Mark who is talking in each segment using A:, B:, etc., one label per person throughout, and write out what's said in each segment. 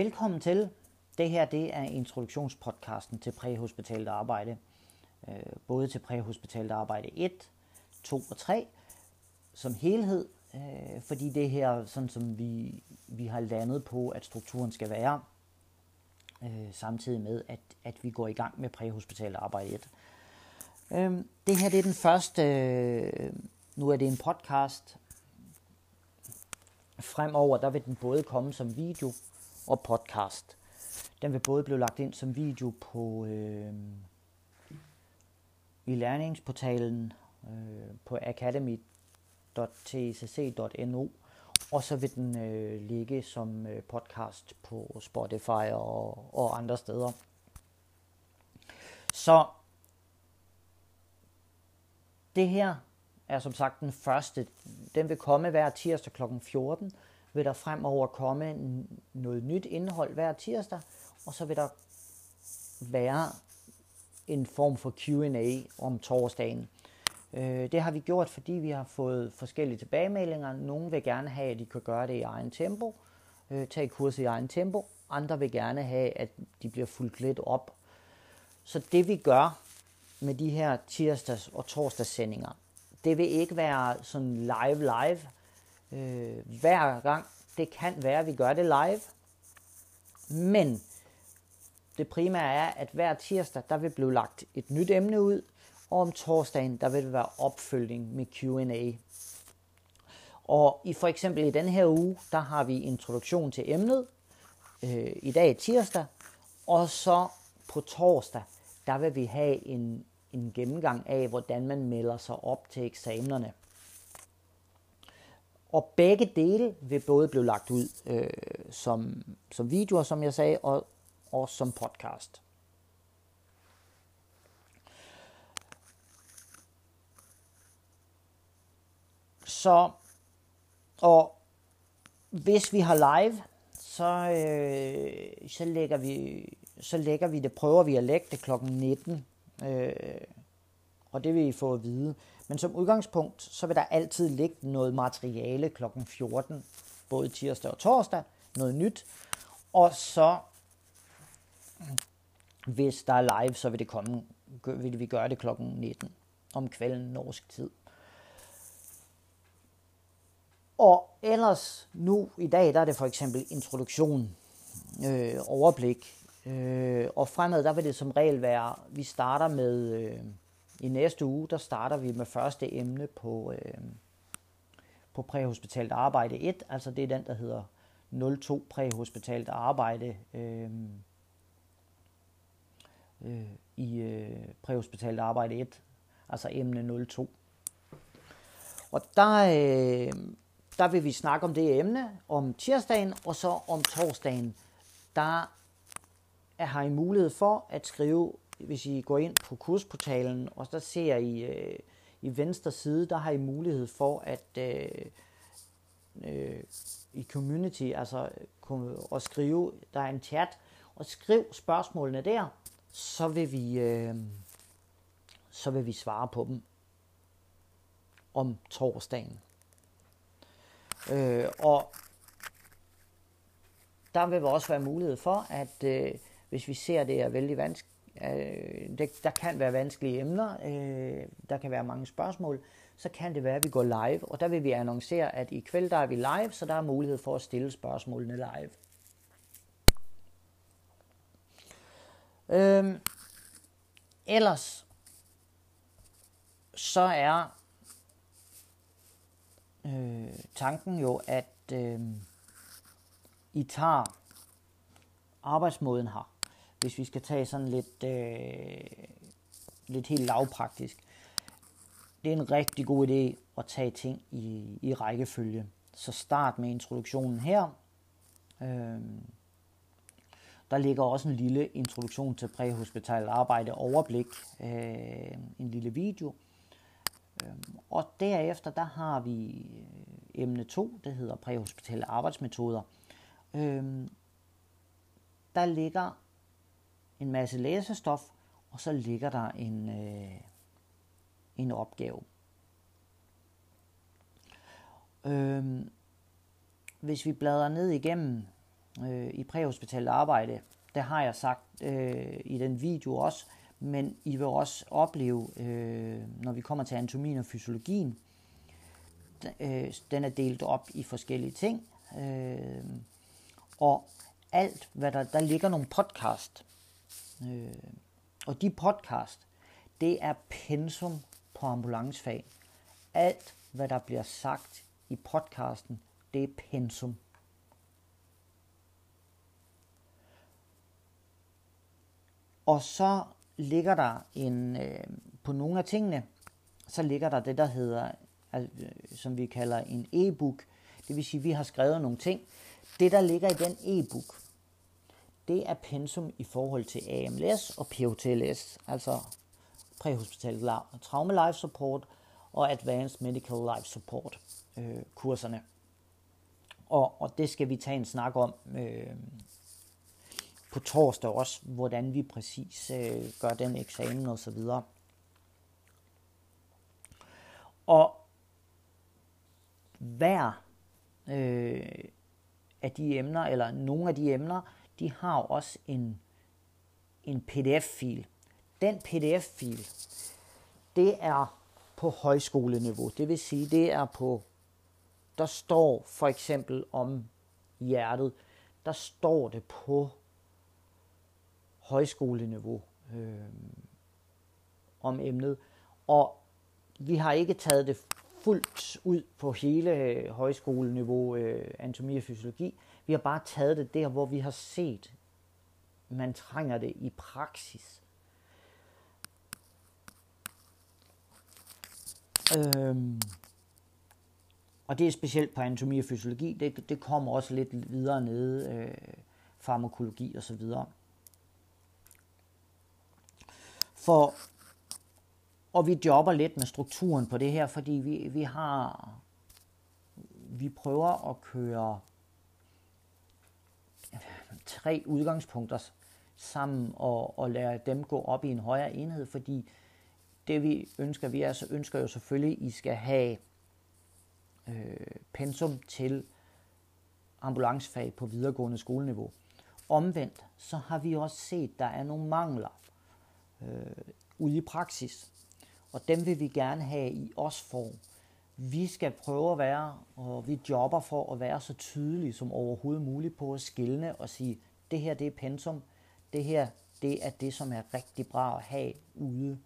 A: Velkommen til. Det her det er introduktionspodcasten til præhospitalt arbejde. Øh, både til præhospitalt arbejde 1, 2 og 3 som helhed, øh, fordi det her, sådan som vi, vi har landet på, at strukturen skal være, øh, samtidig med, at, at vi går i gang med præhospitalt arbejde 1. Det her det er den første, nu er det en podcast. Fremover der vil den både komme som video og podcast. Den vil både blive lagt ind som video på øh, i læringsportalen øh, på academy.tcc.no og så vil den øh, ligge som øh, podcast på Spotify og, og andre steder. Så det her er som sagt den første. Den vil komme hver tirsdag kl. 14. Vil der fremover komme noget nyt indhold hver tirsdag, og så vil der være en form for Q&A om torsdagen. Øh, det har vi gjort, fordi vi har fået forskellige tilbagemeldinger. Nogle vil gerne have, at de kan gøre det i egen tempo, øh, tage kurset i egen tempo. Andre vil gerne have, at de bliver fuldt lidt op. Så det vi gør med de her tirsdags- og torsdagssendinger, det vil ikke være sådan live live øh, hver gang. Det kan være, at vi gør det live. Men det primære er, at hver tirsdag, der vil blive lagt et nyt emne ud, og om torsdagen, der vil det være opfølging med Q&A. Og i for eksempel i den her uge, der har vi introduktion til emnet. Øh, I dag er tirsdag, og så på torsdag, der vil vi have en, en gennemgang af, hvordan man melder sig op til eksamenerne. Og begge dele vil både blive lagt ud øh, som, som videoer, som jeg sagde, og, og som podcast. Så, og hvis vi har live, så, øh, så, lægger vi, så lægger vi det, prøver vi at lægge det klokken 19. Øh, og det vil I få at vide. Men som udgangspunkt, så vil der altid ligge noget materiale klokken 14, både tirsdag og torsdag, noget nyt. Og så, hvis der er live, så vil det komme, vil vi gøre det klokken 19 om kvælden norsk tid. Og ellers nu i dag, der er det for eksempel introduktion, øh, overblik. Øh, og fremad, der vil det som regel være, vi starter med, øh, i næste uge, der starter vi med første emne på, øh, på præhospitalt arbejde 1. Altså det er den, der hedder 02 præhospitalt arbejde øh, øh, i øh, præhospitalt arbejde 1. Altså emne 02. Og der, øh, der vil vi snakke om det emne om tirsdagen, og så om torsdagen, der har I mulighed for at skrive, hvis I går ind på kursportalen, og så ser I øh, i venstre side, der har I mulighed for at øh, øh, i community, altså at skrive, der er en chat, og skriv spørgsmålene der, så vil vi, øh, så vil vi svare på dem om torsdagen. Øh, og der vil også være mulighed for, at øh, hvis vi ser, det er vældig vanskeligt, øh, det, der kan være vanskelige emner, øh, der kan være mange spørgsmål, så kan det være, at vi går live, og der vil vi annoncere, at i kveld der er vi live, så der er mulighed for at stille spørgsmålene live. Øhm, ellers så er øh, tanken jo, at øh, I tager arbejdsmåden her, hvis vi skal tage sådan lidt, øh, lidt helt lavpraktisk. Det er en rigtig god idé at tage ting i, i rækkefølge. Så start med introduktionen her. Øh, der ligger også en lille introduktion til præhospitalt arbejde overblik, øh, en lille video. Øhm, og derefter, der har vi øh, emne 2, det hedder præhospitale arbejdsmetoder. Øhm, der ligger en masse læsestof, og så ligger der en, øh, en opgave. Øhm, hvis vi bladrer ned igennem, øh, i præhospitalt arbejde. Det har jeg sagt øh, i den video også, men I vil også opleve, øh, når vi kommer til anatomien og fysiologien, øh, den er delt op i forskellige ting. Øh, og alt, hvad der, der ligger nogle podcast. Øh, og de podcast, det er pensum på ambulancefag. Alt, hvad der bliver sagt i podcasten, det er pensum. Og så ligger der en, øh, på nogle af tingene, så ligger der det, der hedder, altså, som vi kalder en e-book. Det vil sige, at vi har skrevet nogle ting. Det, der ligger i den e-book, det er pensum i forhold til AMLS og POTLS, altså præhospital trauma life support og advanced medical life support øh, kurserne. Og, og det skal vi tage en snak om øh, på torsdag også, hvordan vi præcis øh, gør den eksamen og så videre. Og hver øh, af de emner, eller nogle af de emner, de har også en, en pdf-fil. Den pdf-fil, det er på højskoleniveau. Det vil sige, det er på, der står for eksempel om hjertet, der står det på højskoleniveau øh, om emnet. Og vi har ikke taget det fuldt ud på hele øh, højskoleniveau øh, anatomi og fysiologi. Vi har bare taget det der, hvor vi har set, man trænger det i praksis. Øhm, og det er specielt på anatomi og fysiologi. Det, det kommer også lidt videre nede, øh, farmakologi og så videre. For, og vi jobber lidt med strukturen på det her, fordi vi, vi har, vi prøver at køre tre udgangspunkter sammen og, og lade dem gå op i en højere enhed, fordi det vi ønsker, vi er, så ønsker jo selvfølgelig, at I skal have øh, pensum til ambulancefag på videregående skoleniveau. Omvendt, så har vi også set, at der er nogle mangler øh, ude i praksis. Og dem vil vi gerne have i os form. Vi skal prøve at være, og vi jobber for at være så tydelige som overhovedet muligt på at skille og sige, det her det er pensum, det her det er det, som er rigtig bra at have ude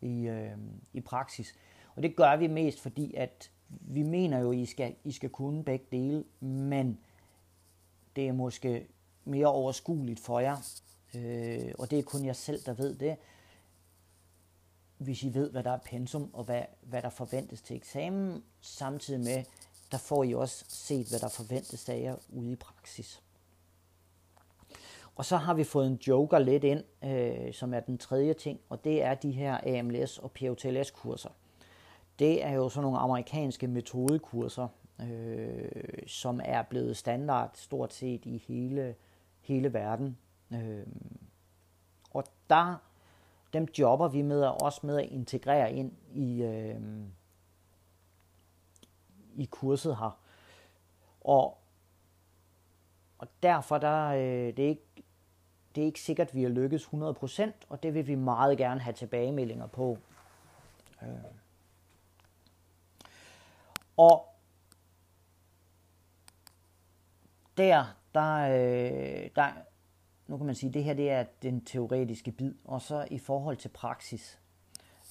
A: i, øh, i praksis. Og det gør vi mest, fordi at vi mener jo, at I skal, I skal kunne begge dele, men det er måske mere overskueligt for jer, øh, og det er kun jeg selv, der ved det, hvis I ved, hvad der er pensum, og hvad, hvad der forventes til eksamen, samtidig med, der får I også set, hvad der forventes af jer ude i praksis. Og så har vi fået en joker lidt ind, øh, som er den tredje ting, og det er de her AMLS og POTLS-kurser. Det er jo sådan nogle amerikanske metodekurser, øh, som er blevet standard stort set i hele, hele verden. Øh, og der, dem jobber vi med også med at integrere ind i, øh, i kurset her. Og, og derfor der, øh, det er ikke det er ikke sikkert, at vi har lykkes 100%, og det vil vi meget gerne have tilbagemeldinger på. Øh. Og der, der, øh, der, nu kan man sige, at det her det er den teoretiske bid, og så i forhold til praksis,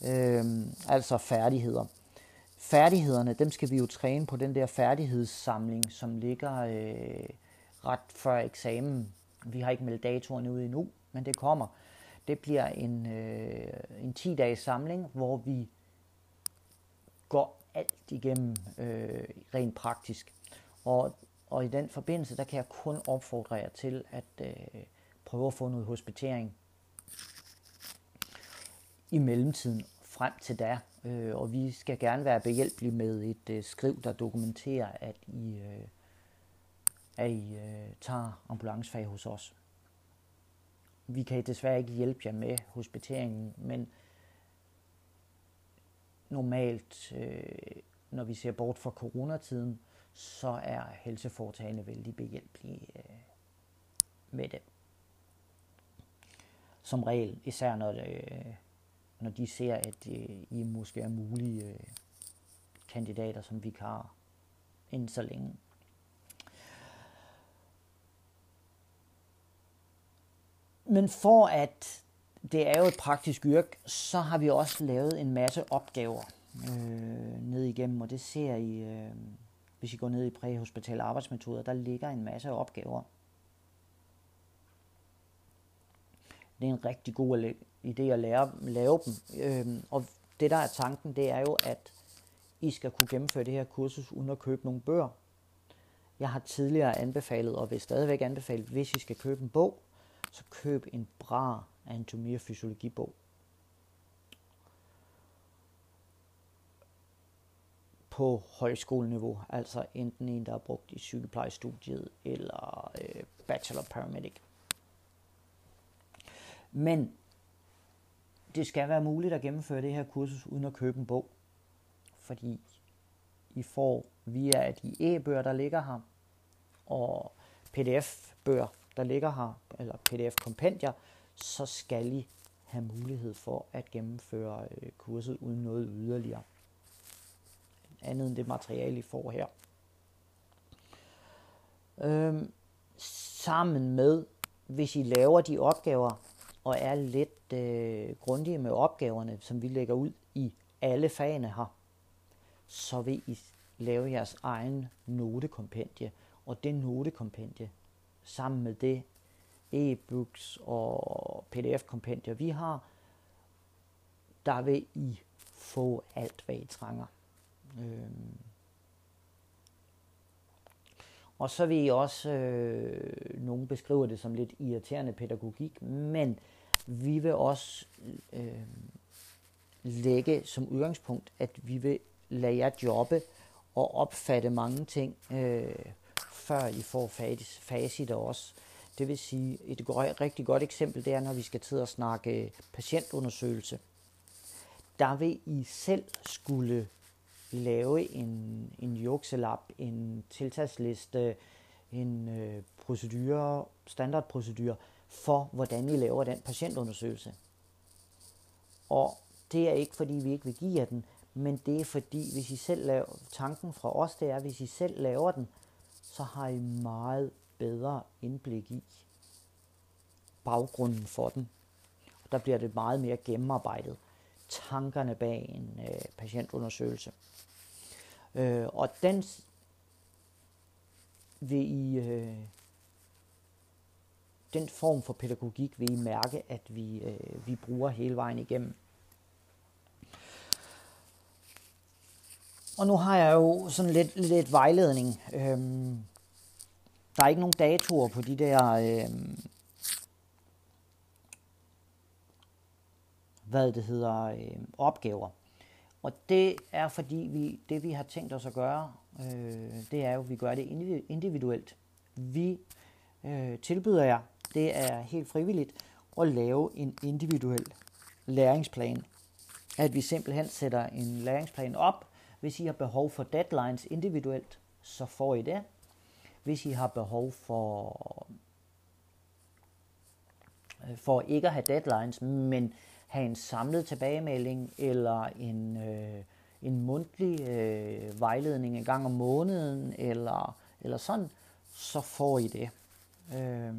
A: øh, altså færdigheder. Færdighederne, dem skal vi jo træne på den der færdighedssamling, som ligger øh, ret før eksamen. Vi har ikke meldt datoerne ud endnu, men det kommer. Det bliver en, øh, en 10-dages samling, hvor vi går alt igennem øh, rent praktisk. Og, og i den forbindelse, der kan jeg kun opfordre jer til at øh, prøve at få noget hospitering i mellemtiden frem til da. Øh, og vi skal gerne være behjælpelige med et øh, skriv, der dokumenterer, at I øh, at I øh, tager ambulancefag hos os. Vi kan desværre ikke hjælpe jer med hospiteringen, men normalt, øh, når vi ser bort fra coronatiden, så er helseforetagene vældig behjælpelige øh, med det. Som regel, især når, det, øh, når de ser, at øh, I måske er mulige øh, kandidater som vikar inden så længe. Men for at det er jo et praktisk yrke, så har vi også lavet en masse opgaver øh, ned igennem, og det ser I, øh, hvis I går ned i præhospitale arbejdsmetoder, der ligger en masse opgaver. Det er en rigtig god idé at lære, lave dem. Øh, og det der er tanken, det er jo, at I skal kunne gennemføre det her kursus uden at købe nogle bøger. Jeg har tidligere anbefalet, og vil stadigvæk anbefale, hvis I skal købe en bog, så køb en bra anatomi- og fysiologibog. på højskoleniveau, altså enten en, der er brugt i sygeplejestudiet eller øh, bachelor paramedic. Men det skal være muligt at gennemføre det her kursus uden at købe en bog, fordi I får via de e-bøger, der ligger her, og pdf-bøger, der ligger her, eller pdf-kompendier, så skal I have mulighed for at gennemføre øh, kurset uden noget yderligere. Andet end det materiale, I får her. Øhm, sammen med, hvis I laver de opgaver, og er lidt øh, grundige med opgaverne, som vi lægger ud i alle fagene her, så vil I lave jeres egen notekompendie. Og det notekompendie, sammen med det e-books og pdf-kompendier, vi har, der vil I få alt, hvad I trænger. Øhm. Og så vil I også, øh, nogen beskriver det som lidt irriterende pædagogik, men vi vil også øh, lægge som udgangspunkt, at vi vil lade jer jobbe og opfatte mange ting, øh, før I får facit også. Det vil sige, et rigtig godt eksempel, det er, når vi skal til at snakke øh, patientundersøgelse. Der vil I selv skulle lave en, en jokselab, en tiltagsliste, en øh, procedure, standardprocedure for, hvordan I laver den patientundersøgelse. Og det er ikke, fordi vi ikke vil give jer den, men det er fordi, hvis I selv laver, tanken fra os, det er, hvis I selv laver den, så har I meget bedre indblik i baggrunden for den. Og der bliver det meget mere gennemarbejdet. Tankerne bag en øh, patientundersøgelse. Øh, og den vil I, øh, den form for pædagogik vil I mærke, at vi, øh, vi bruger hele vejen igennem. Og nu har jeg jo sådan lidt, lidt vejledning. Øhm, der er ikke nogen datoer på de der øhm, hvad det hedder, øh, opgaver. Og det er fordi, vi, det vi har tænkt os at gøre, øh, det er jo, at vi gør det individuelt. Vi øh, tilbyder jer, det er helt frivilligt, at lave en individuel læringsplan. At vi simpelthen sætter en læringsplan op. Hvis I har behov for deadlines individuelt, så får I det. Hvis I har behov for, øh, for ikke at have deadlines, men have en samlet tilbagemelding eller en, øh, en mundtlig øh, vejledning en gang om måneden eller, eller sådan, så får I det. Øh,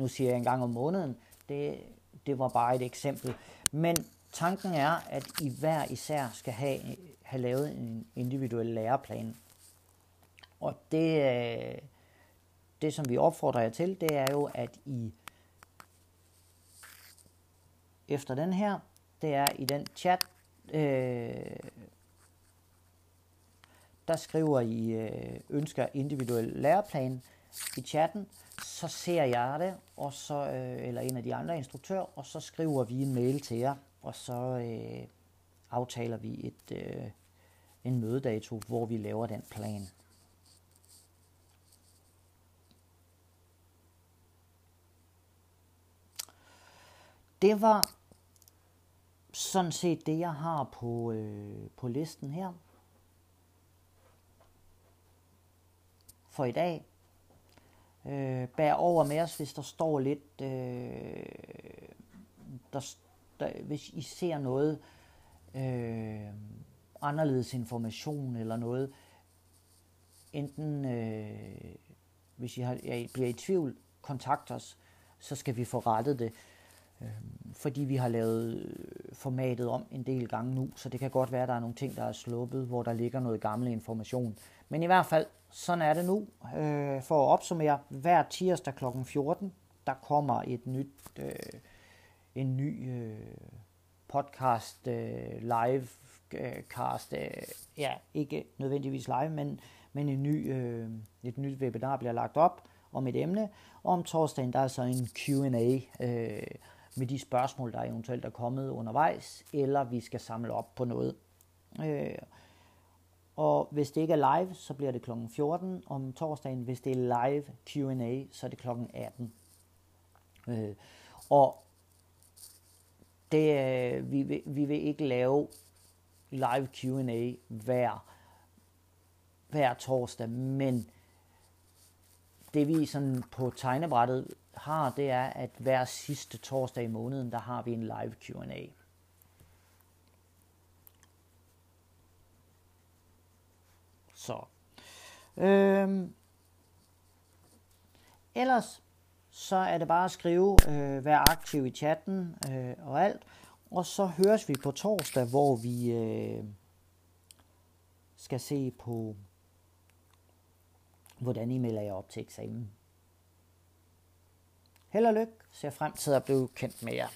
A: nu siger jeg en gang om måneden, det, det var bare et eksempel. Men tanken er, at I hver især skal have, have lavet en individuel læreplan. Og det, øh, det, som vi opfordrer jer til, det er jo, at I efter den her, det er i den chat, øh, der skriver I øh, ønsker individuel læreplan i chatten, så ser jeg det, og så, øh, eller en af de andre instruktører, og så skriver vi en mail til jer, og så øh, aftaler vi et, øh, en mødedato, hvor vi laver den plan. Det var sådan set det, jeg har på, øh, på listen her. for i dag. Øh, bær over med os, hvis der står lidt, øh, der, der, hvis I ser noget øh, anderledes information eller noget. Enten, øh, hvis I, har, I bliver i tvivl, kontakt os, så skal vi få rettet det. Øh, fordi vi har lavet øh, formatet om en del gange nu, så det kan godt være, at der er nogle ting, der er sluppet, hvor der ligger noget gammel information. Men i hvert fald, sådan er det nu. Øh, for at opsummere, hver tirsdag kl. 14, der kommer et nyt, øh, en ny øh, podcast, øh, live øh, cast, øh, ja, ikke nødvendigvis live, men, men en ny, øh, et nyt webinar bliver lagt op om et emne, og om torsdagen der er så en Q&A øh, med de spørgsmål, der eventuelt er kommet undervejs, eller vi skal samle op på noget. Øh, og hvis det ikke er live, så bliver det kl. 14 om torsdagen. Hvis det er live Q&A, så er det kl. 18. Øh, og det, øh, vi, vil, vi vil ikke lave live Q&A hver, hver torsdag, men det vi sådan på tegnebrættet har, det er, at hver sidste torsdag i måneden, der har vi en live Q&A. Så. Øhm. Ellers så er det bare at skrive, øh, vær aktiv i chatten øh, og alt. Og så høres vi på torsdag, hvor vi øh, skal se på, hvordan I melder jer op til eksamen. Held og lykke. Ser frem til at blive kendt med jer.